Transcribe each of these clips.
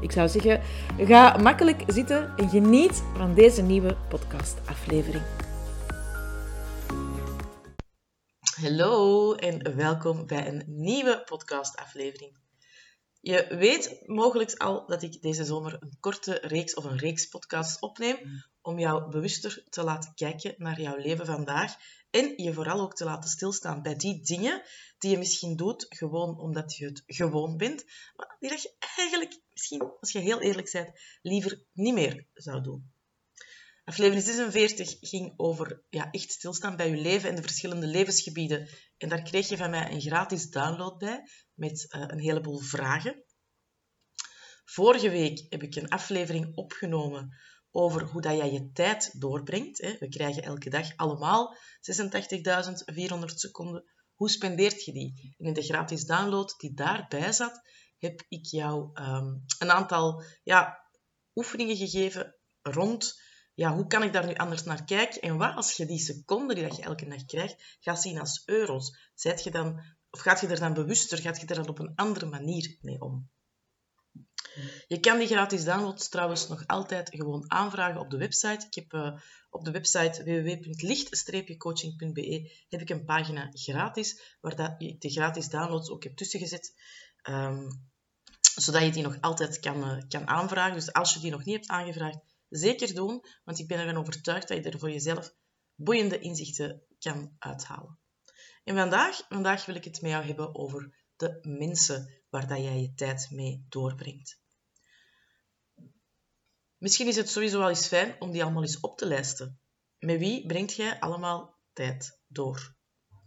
Ik zou zeggen, ga makkelijk zitten en geniet van deze nieuwe podcastaflevering. Hallo en welkom bij een nieuwe podcastaflevering. Je weet mogelijk al dat ik deze zomer een korte reeks of een reeks podcasts opneem om jou bewuster te laten kijken naar jouw leven vandaag en je vooral ook te laten stilstaan bij die dingen die je misschien doet gewoon omdat je het gewoon bent, maar die dat je eigenlijk misschien, als je heel eerlijk bent, liever niet meer zou doen. Aflevering 46 ging over ja, echt stilstaan bij je leven en de verschillende levensgebieden. En daar kreeg je van mij een gratis download bij met uh, een heleboel vragen. Vorige week heb ik een aflevering opgenomen over hoe dat jij je tijd doorbrengt. We krijgen elke dag allemaal 86.400 seconden. Hoe spendeert je die? In de gratis download die daarbij zat, heb ik jou um, een aantal ja, oefeningen gegeven rond ja, hoe kan ik daar nu anders naar kijken? En wat als je die seconden die dat je elke dag krijgt, gaat zien als euro's? Zijt je dan, of gaat je er dan bewuster, gaat je er dan op een andere manier mee om? Je kan die gratis downloads trouwens nog altijd gewoon aanvragen op de website. Ik heb uh, op de website www.licht-coaching.be heb ik een pagina gratis, waar dat ik de gratis downloads ook heb tussengezet. Um, zodat je die nog altijd kan, uh, kan aanvragen. Dus als je die nog niet hebt aangevraagd, zeker doen, want ik ben ervan overtuigd dat je er voor jezelf boeiende inzichten kan uithalen. En vandaag, vandaag wil ik het met jou hebben over de mensen waar dat jij je tijd mee doorbrengt. Misschien is het sowieso wel eens fijn om die allemaal eens op te lijsten. Met wie brengt jij allemaal tijd door?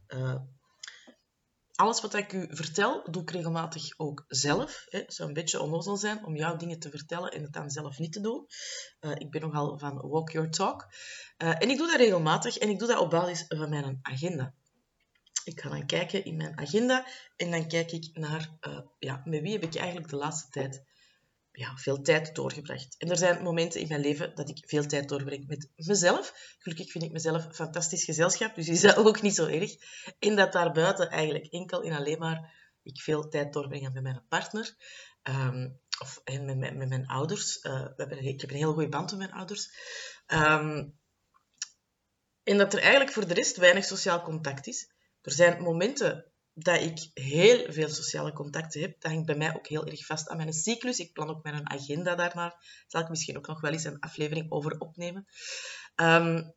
Uh, alles wat ik u vertel, doe ik regelmatig ook zelf. Het zou een beetje onnozel zijn om jou dingen te vertellen en het dan zelf niet te doen. Uh, ik ben nogal van walk your talk. Uh, en ik doe dat regelmatig en ik doe dat op basis van mijn agenda. Ik ga dan kijken in mijn agenda en dan kijk ik naar uh, ja, met wie heb ik eigenlijk de laatste tijd ja, veel tijd doorgebracht. En er zijn momenten in mijn leven dat ik veel tijd doorbreng met mezelf. Gelukkig vind ik mezelf fantastisch gezelschap, dus is dat ook niet zo erg. En dat daarbuiten eigenlijk enkel en alleen maar ik veel tijd doorbreng met mijn partner. Um, of en met, met, mijn ouders. Uh, we hebben, ik heb een heel goede band met mijn ouders. Um, en dat er eigenlijk voor de rest weinig sociaal contact is. Er zijn momenten dat ik heel veel sociale contacten heb. Dat hangt bij mij ook heel erg vast aan mijn cyclus. Ik plan ook mijn agenda daarnaar. Daar zal ik misschien ook nog wel eens een aflevering over opnemen. Um,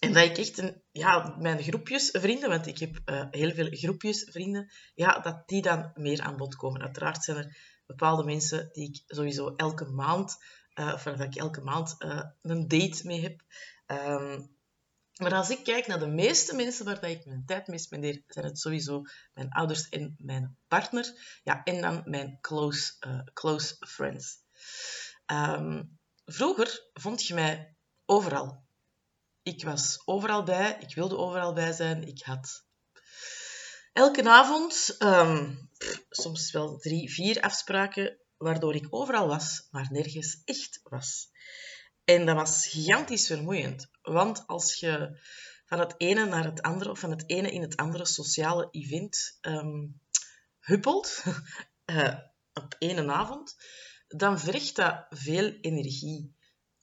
en dat ik echt ja, mijn groepjes vrienden, want ik heb uh, heel veel groepjes vrienden, ja, dat die dan meer aan bod komen. Uiteraard zijn er bepaalde mensen die ik sowieso elke maand, uh, of dat ik elke maand uh, een date mee heb. Um, maar als ik kijk naar de meeste mensen waar ik mijn tijd mee spendeer, zijn het sowieso mijn ouders en mijn partner. Ja, en dan mijn close, uh, close friends. Um, vroeger vond je mij overal. Ik was overal bij, ik wilde overal bij zijn. Ik had elke avond um, soms wel drie, vier afspraken, waardoor ik overal was, maar nergens echt was. En dat was gigantisch vermoeiend. Want als je van het ene naar het andere, of van het ene in het andere sociale event um, huppelt, uh, op één avond, dan vergt dat veel energie.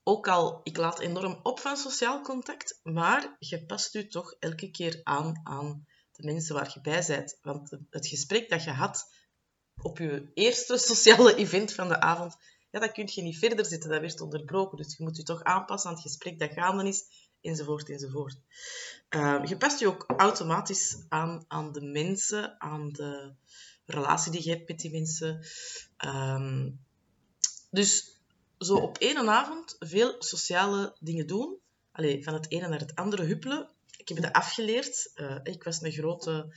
Ook al, ik laat enorm op van sociaal contact, maar je past je toch elke keer aan aan de mensen waar je bij bent. Want het gesprek dat je had op je eerste sociale event van de avond, ja, dat kun je niet verder zitten, dat werd onderbroken. Dus je moet je toch aanpassen aan het gesprek dat gaande is, enzovoort, enzovoort. Uh, je past je ook automatisch aan, aan de mensen, aan de relatie die je hebt met die mensen. Um, dus zo op één avond veel sociale dingen doen. Allee, van het ene naar het andere huppelen. Ik heb dat afgeleerd. Uh, ik was een grote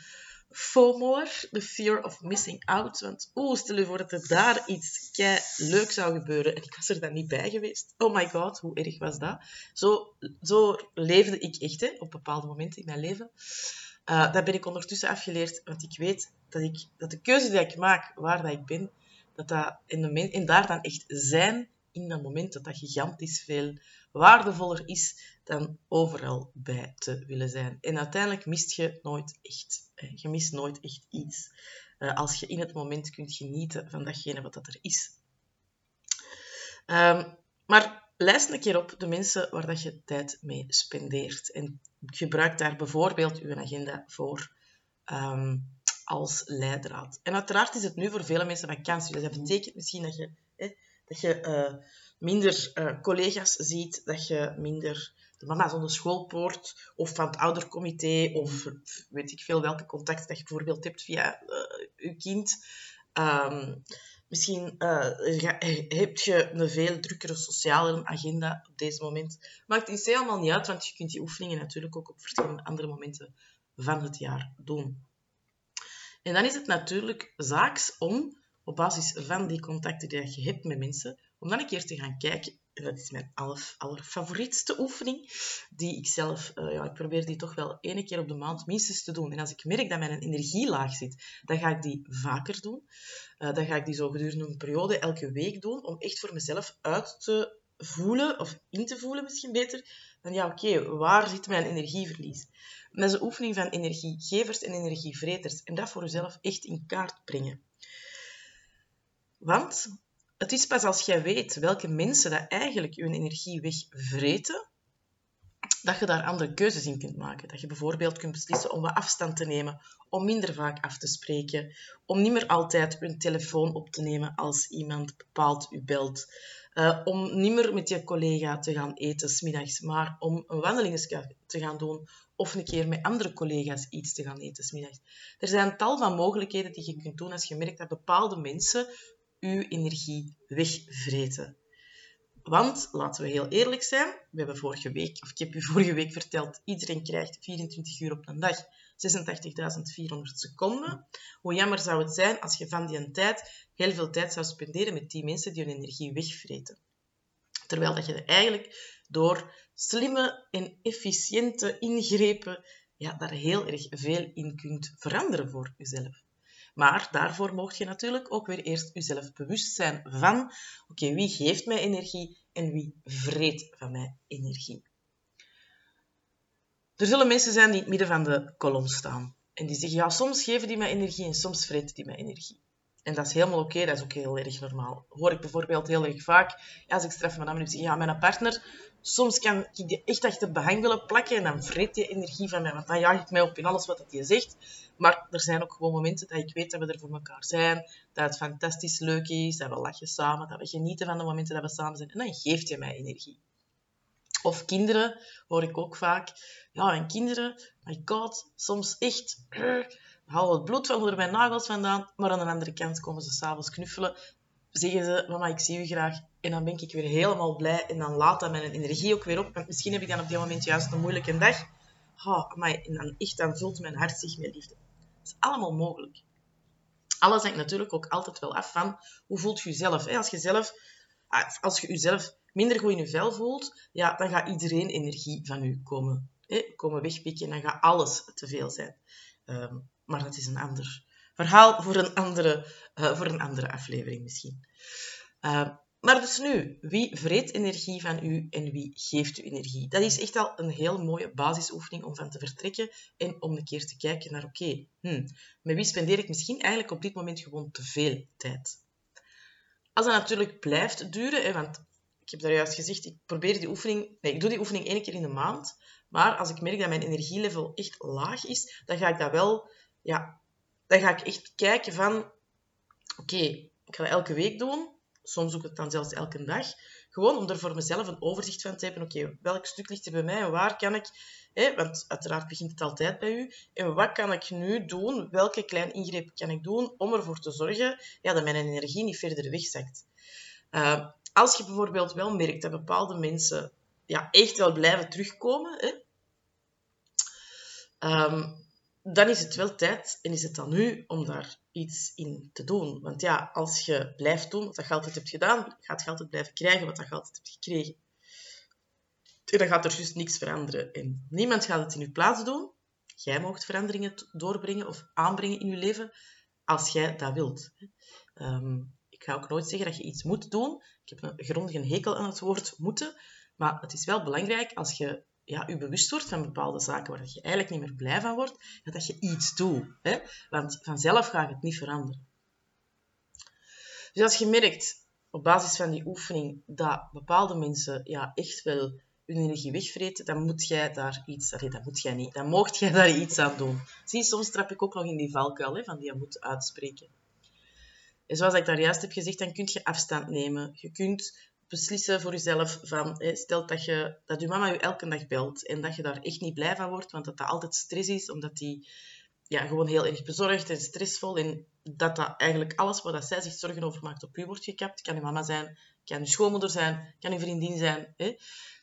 FOMO'er, de fear of missing out. Want oeh, stel je voor dat er daar iets kei leuk zou gebeuren en ik was er dan niet bij geweest. Oh my god, hoe erg was dat? Zo, zo leefde ik echt hè, op bepaalde momenten in mijn leven. Uh, dat ben ik ondertussen afgeleerd, want ik weet dat, ik, dat de keuze die ik maak, waar dat ik ben, dat dat in, de, in daar dan echt zijn in dat moment, dat dat gigantisch veel waardevoller is dan overal bij te willen zijn. En uiteindelijk mist je nooit echt. Je mist nooit echt iets. Uh, als je in het moment kunt genieten van datgene wat dat er is. Um, maar lijst een keer op de mensen waar dat je tijd mee spendeert. En gebruik daar bijvoorbeeld je agenda voor um, als leidraad. En uiteraard is het nu voor vele mensen vakantie. Dus dat betekent misschien dat je, dat je uh, minder uh, collega's ziet, dat je minder de mama's aan de schoolpoort of van het oudercomité of weet ik veel welke contacten dat je bijvoorbeeld hebt via uh, je kind. Um, misschien heb je een veel drukkere sociale agenda op deze moment. Maakt het helemaal niet uit, want je kunt die oefeningen natuurlijk ook op verschillende andere momenten van het jaar doen. En dan is het natuurlijk zaaks om, op basis van die contacten die je hebt met mensen, om dan een keer te gaan kijken. En dat is mijn aller, allerfavorietste oefening, die ik zelf, uh, ja, ik probeer die toch wel één keer op de maand minstens te doen. En als ik merk dat mijn energie laag zit, dan ga ik die vaker doen. Uh, dan ga ik die zo gedurende een periode elke week doen, om echt voor mezelf uit te voelen, of in te voelen misschien beter, dan ja, oké, waar zit mijn energieverlies? Dat is een oefening van energiegevers en energievreters. En dat voor jezelf echt in kaart brengen. Want het is pas als jij weet welke mensen dat eigenlijk je energie wegvreten, dat je daar andere keuzes in kunt maken. Dat je bijvoorbeeld kunt beslissen om wat afstand te nemen, om minder vaak af te spreken, om niet meer altijd een telefoon op te nemen als iemand bepaald u belt, uh, om niet meer met je collega te gaan eten smiddags, maar om een wandeling te gaan doen of een keer met andere collega's iets te gaan eten smiddags. Er zijn tal van mogelijkheden die je kunt doen als je merkt dat bepaalde mensen uw energie wegvreten. Want, laten we heel eerlijk zijn, we hebben vorige week, of ik heb u vorige week verteld, iedereen krijgt 24 uur op een dag, 86.400 seconden. Hoe jammer zou het zijn als je van die tijd heel veel tijd zou spenderen met die mensen die hun energie wegvreten. Terwijl dat je eigenlijk door slimme en efficiënte ingrepen ja, daar heel erg veel in kunt veranderen voor jezelf. Maar daarvoor mocht je natuurlijk ook weer eerst jezelf bewust zijn van oké, wie geeft mij energie en wie vreet van mij energie. Er zullen mensen zijn die in het midden van de kolom staan. En die zeggen, ja, soms geven die mij energie en soms vreten die mij energie. En dat is helemaal oké, dat is ook heel erg normaal. Hoor ik bijvoorbeeld heel erg vaak, als ik straf mijn naam heb, zeg ja, mijn partner, soms kan ik die echt achter behang willen plakken en dan vreet die energie van mij, want dan jaag ik mij op in alles wat hij zegt. Maar er zijn ook gewoon momenten dat ik weet dat we er voor elkaar zijn, dat het fantastisch leuk is, dat we lachen samen, dat we genieten van de momenten dat we samen zijn. En dan geeft je mij energie. Of kinderen, hoor ik ook vaak. Ja, mijn kinderen, my god, soms echt halen het bloed van onder mijn nagels vandaan, maar aan de andere kant komen ze s'avonds knuffelen, zeggen ze, mama, ik zie u graag. En dan ben ik weer helemaal blij en dan laat dat mijn energie ook weer op, want misschien heb ik dan op die moment juist een moeilijke dag. Oh, en dan echt, dan vult mijn hart zich met liefde. Dat is allemaal mogelijk. Alles hangt natuurlijk ook altijd wel af van hoe voelt je jezelf. Als je zelf, als je jezelf minder goed in je vel voelt, ja, dan gaat iedereen energie van u komen, komen wegpikken en dan gaat alles te veel zijn. Ehm, maar dat is een ander verhaal voor een andere, uh, voor een andere aflevering misschien. Uh, maar dus nu, wie vreet energie van u en wie geeft u energie? Dat is echt al een heel mooie basisoefening om van te vertrekken en om een keer te kijken naar, oké, hmm, met wie spendeer ik misschien eigenlijk op dit moment gewoon te veel tijd? Als dat natuurlijk blijft duren, hè, want ik heb daar juist gezegd, ik probeer die oefening, nee, ik doe die oefening één keer in de maand, maar als ik merk dat mijn energielevel echt laag is, dan ga ik dat wel ja, dan ga ik echt kijken van, oké, ik ga dat elke week doen. Soms doe ik het dan zelfs elke dag. Gewoon om er voor mezelf een overzicht van te hebben. Oké, welk stuk ligt er bij mij en waar kan ik... Hè, want uiteraard begint het altijd bij u. En wat kan ik nu doen? Welke kleine ingreep kan ik doen om ervoor te zorgen ja, dat mijn energie niet verder wegzakt? Uh, als je bijvoorbeeld wel merkt dat bepaalde mensen ja, echt wel blijven terugkomen... Hè, um, dan is het wel tijd en is het dan nu om daar iets in te doen. Want ja, als je blijft doen wat je altijd hebt gedaan, gaat je altijd blijven krijgen wat je altijd hebt gekregen. En dan gaat er juist niks veranderen. En niemand gaat het in je plaats doen. Jij mag veranderingen doorbrengen of aanbrengen in je leven als jij dat wilt. Ehm, ik ga ook nooit zeggen dat je iets moet doen. Ik heb een grondige hekel aan het woord moeten. Maar het is wel belangrijk als je ja, je bewust wordt van bepaalde zaken waar je eigenlijk niet meer blij van wordt, dat je iets doet. Hè? Want vanzelf gaat het niet veranderen. Dus als je merkt, op basis van die oefening, dat bepaalde mensen ja, echt wel hun energie wegvreten, dan moet jij daar iets... Dat moet jij niet. Dan mocht jij daar iets aan doen. Zie, soms trap ik ook nog in die valkuil, hè, van die je moet uitspreken. En zoals ik daar juist heb gezegd, dan kun je afstand nemen. Je kunt beslissen voor jezelf van, stel dat, je, dat je mama je elke dag belt en dat je daar echt niet blij van wordt, want dat dat altijd stress is, omdat die ja, gewoon heel erg bezorgd en stressvol en dat dat eigenlijk alles waar dat zij zich zorgen over maakt op u wordt gekapt. Kan je mama zijn, kan je schoonmoeder zijn, kan je vriendin zijn. Hè?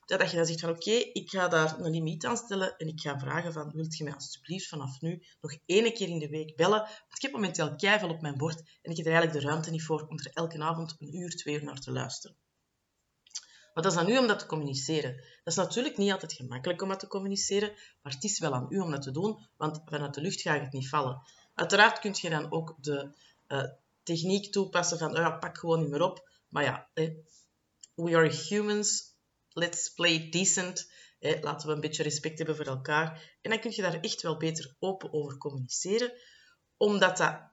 Dat je dan zegt van oké, ik ga daar een limiet aan stellen en ik ga vragen van wilt je mij alsjeblieft vanaf nu nog één keer in de week bellen? Want ik heb momenteel keihard op mijn bord en ik heb er eigenlijk de ruimte niet voor om er elke avond een uur, twee uur naar te luisteren. Wat is aan u om dat te communiceren? Dat is natuurlijk niet altijd gemakkelijk om dat te communiceren, maar het is wel aan u om dat te doen, want vanuit de lucht gaat het niet vallen. Uiteraard kun je dan ook de uh, techniek toepassen van, oh ja, pak gewoon niet meer op. Maar ja, we are humans, let's play decent. laten we een beetje respect hebben voor elkaar. En dan kun je daar echt wel beter open over communiceren, omdat dat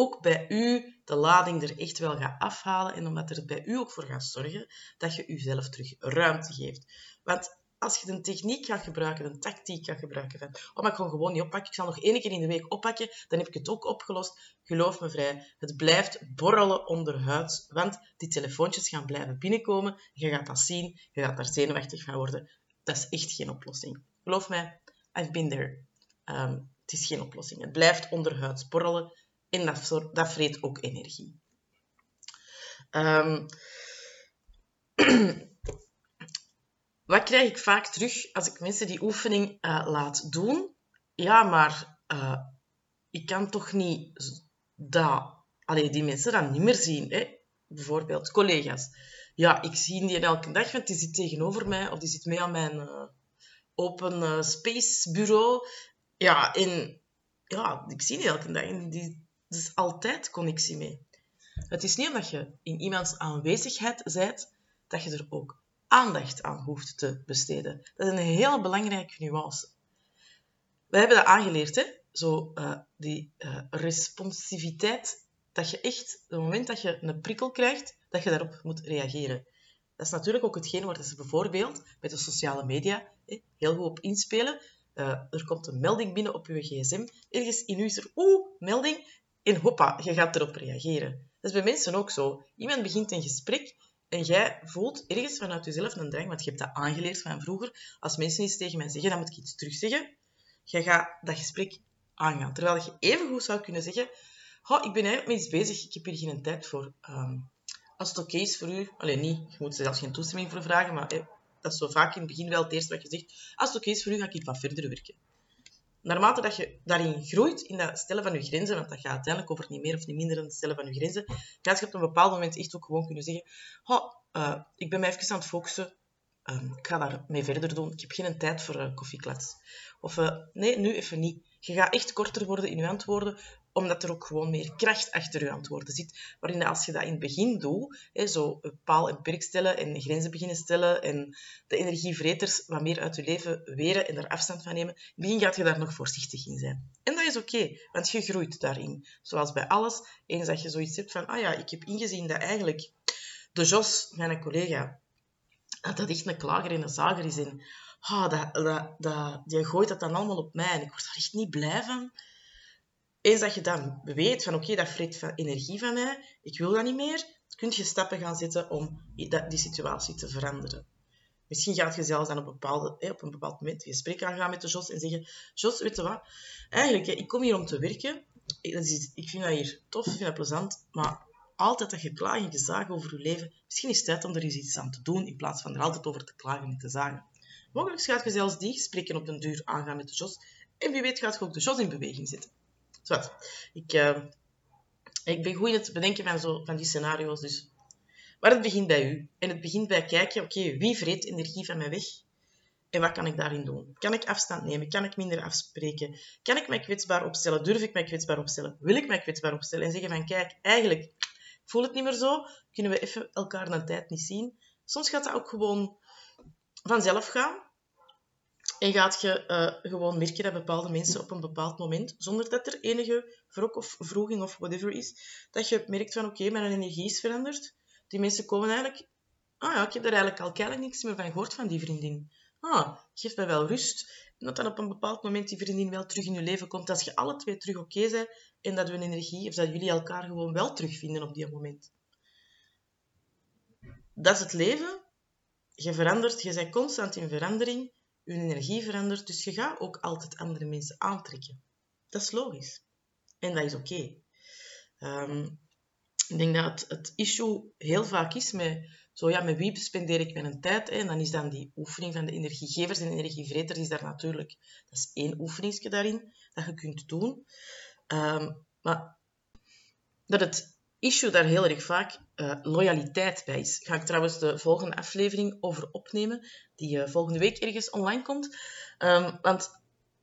ook bij u de lading er echt wel gaat afhalen en omdat er bij u ook voor gaat zorgen dat je jezelf terug ruimte geeft. Want als je een techniek gaat gebruiken, een tactiek gaat gebruiken van oh, maar ik kan gewoon niet oppakken, ik zal nog één keer in de week oppakken, dan heb ik het ook opgelost. Geloof me vrij, het blijft borrelen onderhuids, want die telefoontjes gaan blijven binnenkomen. Je gaat dat zien, je gaat daar zenuwachtig van worden. Dat is echt geen oplossing. Geloof mij, I've been there. Um, het is geen oplossing. Het blijft onderhuids borrelen. En dat, dat vreet ook energie. Um, wat krijg ik vaak terug als ik mensen die oefening uh, laat doen? Ja, maar uh, ik kan toch niet dat, allee, die mensen dan niet meer zien. Hè? Bijvoorbeeld collega's. Ja, ik zie die elke dag, want die zit tegenover mij of die zit mee aan mijn uh, open space bureau. Ja, en ja, ik zie die elke dag en die is altijd connectie mee. Het is niet omdat je in iemands aanwezigheid bent, dat je er ook aandacht aan hoeft te besteden. Dat is een heel belangrijke nuance. We hebben dat aangeleerd, hè? Zo, uh, die uh, responsiviteit, dat je echt, op het moment dat je een prikkel krijgt, dat je daarop moet reageren. Dat is natuurlijk ook hetgeen waar ze bijvoorbeeld met de sociale media hè, heel goed op inspelen. Uh, er komt een melding binnen op je gsm. Ergens in u is er, oeh, melding. En hoppa, je gaat erop reageren. Dat is bij mensen ook zo. Iemand begint een gesprek en jij voelt ergens vanuit jezelf een drang, want je hebt dat aangeleerd van vroeger. Als mensen iets tegen mij zeggen, dan moet ik iets terugzeggen. Je gaat dat gesprek aangaan. Terwijl je even goed zou kunnen zeggen, oh, ik ben eigenlijk met iets bezig, ik heb hier geen tijd voor. Ehm, als het oké is voor u, alleen niet, je moet zelfs geen toestemming voor vragen, maar dat is zo vaak in het begin wel het eerste wat je zegt. Als het oké is voor u, ga ik wat verder werken naarmate dat je daarin groeit, in dat stellen van je grenzen, want dat gaat uiteindelijk over niet meer of niet minder dan het stellen van je grenzen, gaat je op een bepaald moment echt ook gewoon kunnen zeggen, oh, ik ben mij even aan het focussen, um, ik ga daarmee verder doen, ik heb geen tijd voor uh, koffieklats. Of uh, nee, nu even niet. Je gaat echt korter worden in je antwoorden, omdat er ook gewoon meer kracht achter je antwoorden zit. Waarin als je dat in het begin doet, hè, zo paal en perk stellen en grenzen beginnen stellen en de energievreters wat meer uit je leven weren en daar afstand van nemen, in het begin gaat je daar nog voorzichtig in zijn. En dat is oké, want je groeit daarin. Zoals bij alles, eens dat je zoiets hebt van, ah ja, ik heb ingezien dat eigenlijk de Jos, mijn collega, dat dat echt een klager en een zager is en ah, dat, dat, dat, die gooit dat dan allemaal op mij en ik word daar echt niet blij van eens dat je dan weet van oké, dat vreet energie van mij, ik wil dat niet meer, kun je stappen gaan zetten om die situatie te veranderen. Misschien gaat je zelfs dan op, bepaalde, op een bepaald moment een gesprek aangaan met de Jos en zeggen, Jos, weet je wat, eigenlijk, ik kom hier om te werken, ik vind dat hier tof, ik vind dat plezant, maar altijd dat je klaagt en je zagen over je leven, misschien is het tijd om er eens iets aan te doen, in plaats van er altijd over te klagen en te zagen. Mogelijk gaat je zelfs die gesprekken op den duur aangaan met de Jos En wie weet gaat je ook de shows in beweging zetten. Zwat. Ik, uh, ik ben goed in het bedenken van, zo, van die scenario's. Dus. Maar het begint bij u. En het begint bij kijken, oké, wie vreet energie van mij weg? En wat kan ik daarin doen? Kan ik afstand nemen? Kan ik minder afspreken? Kan ik mij kwetsbaar opstellen? Durf ik mij kwetsbaar opstellen? Wil ik mij kwetsbaar opstellen? En zeggen van, kijk, eigenlijk ik voel het niet meer zo. Kunnen we even elkaar een tijd niet zien? Soms gaat dat ook gewoon vanzelf gaan. En gaat je uh, gewoon merken dat bepaalde mensen op een bepaald moment, zonder dat er enige wrok of vroeging of whatever is, dat je merkt van oké, mijn energie is veranderd. Die mensen komen eigenlijk... Ah ja, ik heb er eigenlijk al keihard niks meer van gehoord van die vriendin ah, geeft mij wel rust. En dat dan op een bepaald moment die vriendin wel terug in je leven komt. Als je alle twee terug oké zijn en dat we een energie, of dat jullie elkaar gewoon wel terugvinden op die moment. Dat is het leven. Je verandert, je bent constant in verandering. Je energie verandert, dus je gaat ook altijd andere mensen aantrekken. Dat is logisch. En dat is oké. Ehm, ik denk dat het, het issue heel vaak is met zo ja, met wie spendeer ik mijn tijd? Hè? En dan is dan die oefening van de energiegevers en energievreters is daar natuurlijk... Dat is één oefeningsje daarin dat je kunt doen. Um, maar dat het issue daar heel erg vaak uh, loyaliteit bij is. Ga ik trouwens de volgende aflevering over opnemen, die uh, volgende week ergens online komt. Um, want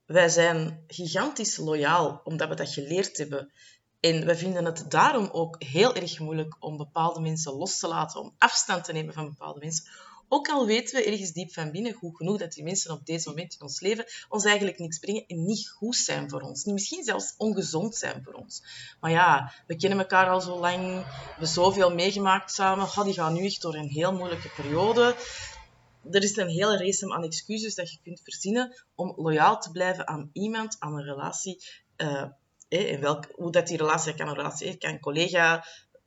wij zijn gigantisch loyaal, omdat we dat geleerd hebben en we vinden het daarom ook heel erg moeilijk om bepaalde mensen los te laten, om afstand te nemen van bepaalde mensen. Ook al weten we ergens diep van binnen goed genoeg dat die mensen op deze moment in ons leven ons eigenlijk niks brengen en niet goed zijn voor ons. Misschien zelfs ongezond zijn voor ons. Maar ja, we kennen elkaar al zo lang, we hebben zoveel meegemaakt samen. Oh, die gaan nu echt door een heel moeilijke periode. Er is een hele race aan excuses dat je kunt verzinnen om loyaal te blijven aan iemand, aan een relatie. Uh, welk, hoe dat die relatie kan een relatie kan een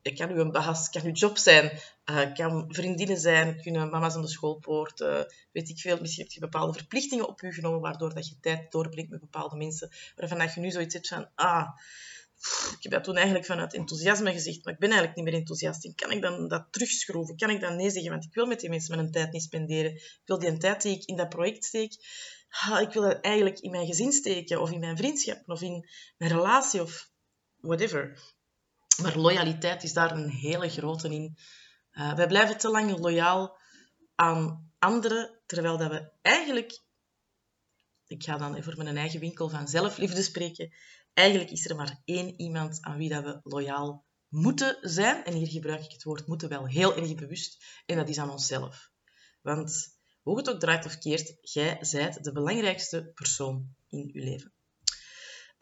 collega, kan uw baas, kan uw job zijn, uh, kan vriendinnen zijn, kunnen mama's aan de schoolpoort, uh, weet ik veel. Misschien heb je bepaalde verplichtingen op je genomen, waardoor dat je tijd doorbrengt met bepaalde mensen, waarvan dat je nu zoiets hebt van, ah, ik heb dat toen eigenlijk vanuit enthousiasme gezegd, maar ik ben eigenlijk niet meer enthousiast. En kan ik dan dat terugschroeven? Kan ik dan nee zeggen? Want ik wil met die mensen mijn tijd niet spenderen. Ik wil die tijd die ik in dat project steek, ik wil dat eigenlijk in mijn gezin steken, of in mijn vriendschap, of in mijn relatie, of whatever. Maar loyaliteit is daar een hele grote in. Uh, wij blijven te lang loyaal aan anderen, terwijl dat we eigenlijk... Ik ga dan voor mijn eigen winkel van zelfliefde spreken. Eigenlijk is er maar één iemand aan wie dat we loyaal moeten zijn. En hier gebruik ik het woord moeten wel heel erg bewust. En dat is aan onszelf. Want hoe het ook draait of keert, jij zijt de belangrijkste persoon in je leven.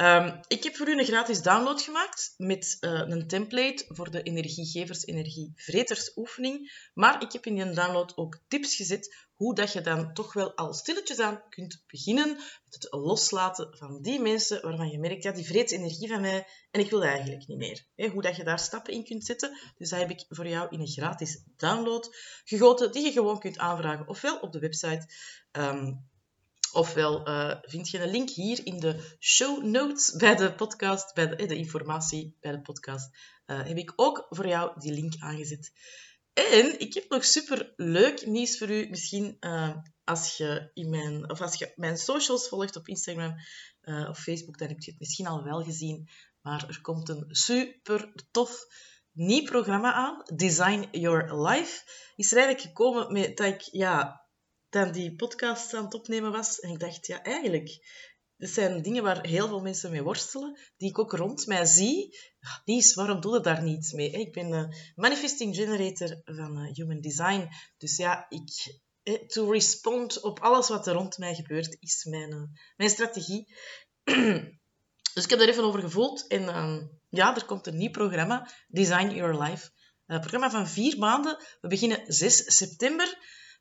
Um, ik heb voor u een gratis download gemaakt met uh, een template voor de energiegevers, energievreters oefening. Maar ik heb in die download ook tips gezet hoe dat je dan toch wel al stilletjes aan kunt beginnen met het loslaten van die mensen waarvan je merkt, ja, die vreet energie van mij en ik wil eigenlijk niet meer. hoe dat je daar stappen in kunt zetten. Dus dat heb ik voor jou in een gratis download gegoten, die je gewoon kunt aanvragen, ofwel op de website... Um, Ofwel uh, vind je een link hier in de show notes bij de podcast, bij de, eh, de informatie bij de podcast. Uh, heb ik ook voor jou die link aangezet. En ik heb nog super leuk nieuws voor u. Misschien als je in mijn, of als je mijn socials volgt op Instagram of Facebook, dan heb je het misschien al wel gezien. Maar er komt een super tof nieuw programma aan. Design Your Life. Is er eigenlijk gekomen met dat ik ja, dan die podcast aan het opnemen was. En ik dacht, ja, eigenlijk, dat zijn dingen waar heel veel mensen mee worstelen, die ik ook rond mij zie. Lies, waarom doe je daar niets mee? Ik ben de manifesting generator van eh, Human Design. Dus ja, ik, to respond op alles wat er rond mij gebeurt, is mijn, eh, mijn strategie. dus ik heb er even over gevoeld. En ehm, ja, er komt een nieuw programma, Design Your Life. Een programma van vier maanden. We beginnen 6 september.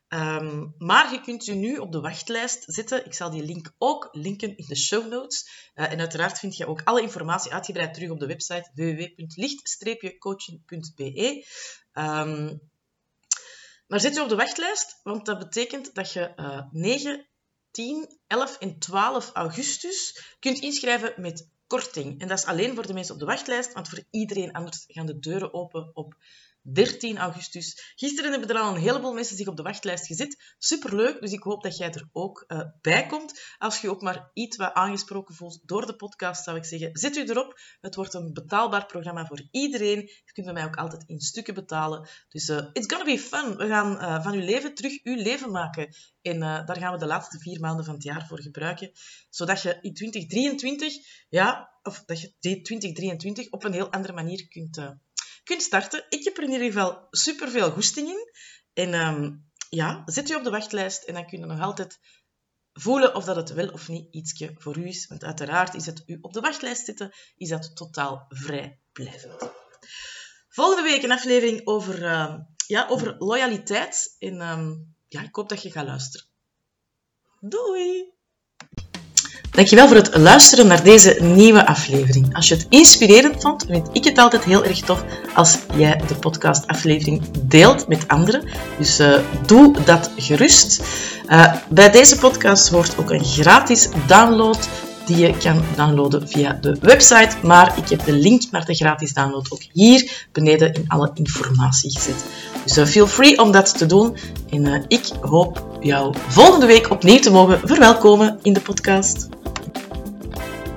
Um, maar je kunt je nu op de wachtlijst zetten. Ik zal die link ook linken in de show notes. Uh, en uiteraard vind je ook alle informatie uitgebreid terug op de website www.licht-coaching.be. Ehm, maar zet je op de wachtlijst, want dat betekent dat je uh, 9, 10, 11 en 12 augustus kunt inschrijven met korting. En dat is alleen voor de mensen op de wachtlijst, want voor iedereen anders gaan de deuren open op 13 augustus. Gisteren hebben er al een heleboel mensen zich op de wachtlijst gezet. Superleuk, dus ik hoop dat jij er ook uh, bij komt. Als je ook maar iets wat aangesproken voelt door de podcast, zou ik zeggen, zet u erop. Het wordt een betaalbaar programma voor iedereen. Je kunt bij mij ook altijd in stukken betalen. Dus uh, it's gonna be fun. We gaan uh, van uw leven terug uw leven maken. En daar gaan we de laatste vier maanden van het jaar voor gebruiken. Zodat je in 2023, ja, of dat je 2023 op een heel andere manier kunt kunt starten. Ik heb er in ieder geval super veel goesting in. En um, ja, zet u op de wachtlijst en dan kun je nog altijd voelen of dat het wel of niet ietsje voor u is. Want uiteraard is het u op de wachtlijst zitten, is dat totaal vrijblijvend. Volgende week een aflevering over, uh, ja, over loyaliteit. En um, ja, ik hoop dat je gaat luisteren. Doei! Dankjewel voor het luisteren naar deze nieuwe aflevering. Als je het inspirerend vond, vind ik het altijd heel erg tof als jij de podcastaflevering deelt met anderen. Dus uh, doe dat gerust. Uh, bij deze podcast hoort ook een gratis download die je kan downloaden via de website. Maar ik heb de link naar de gratis download ook hier beneden in alle informatie gezet. Dus uh, feel free om dat te doen. En ik hoop jou volgende week opnieuw te mogen verwelkomen in de podcast.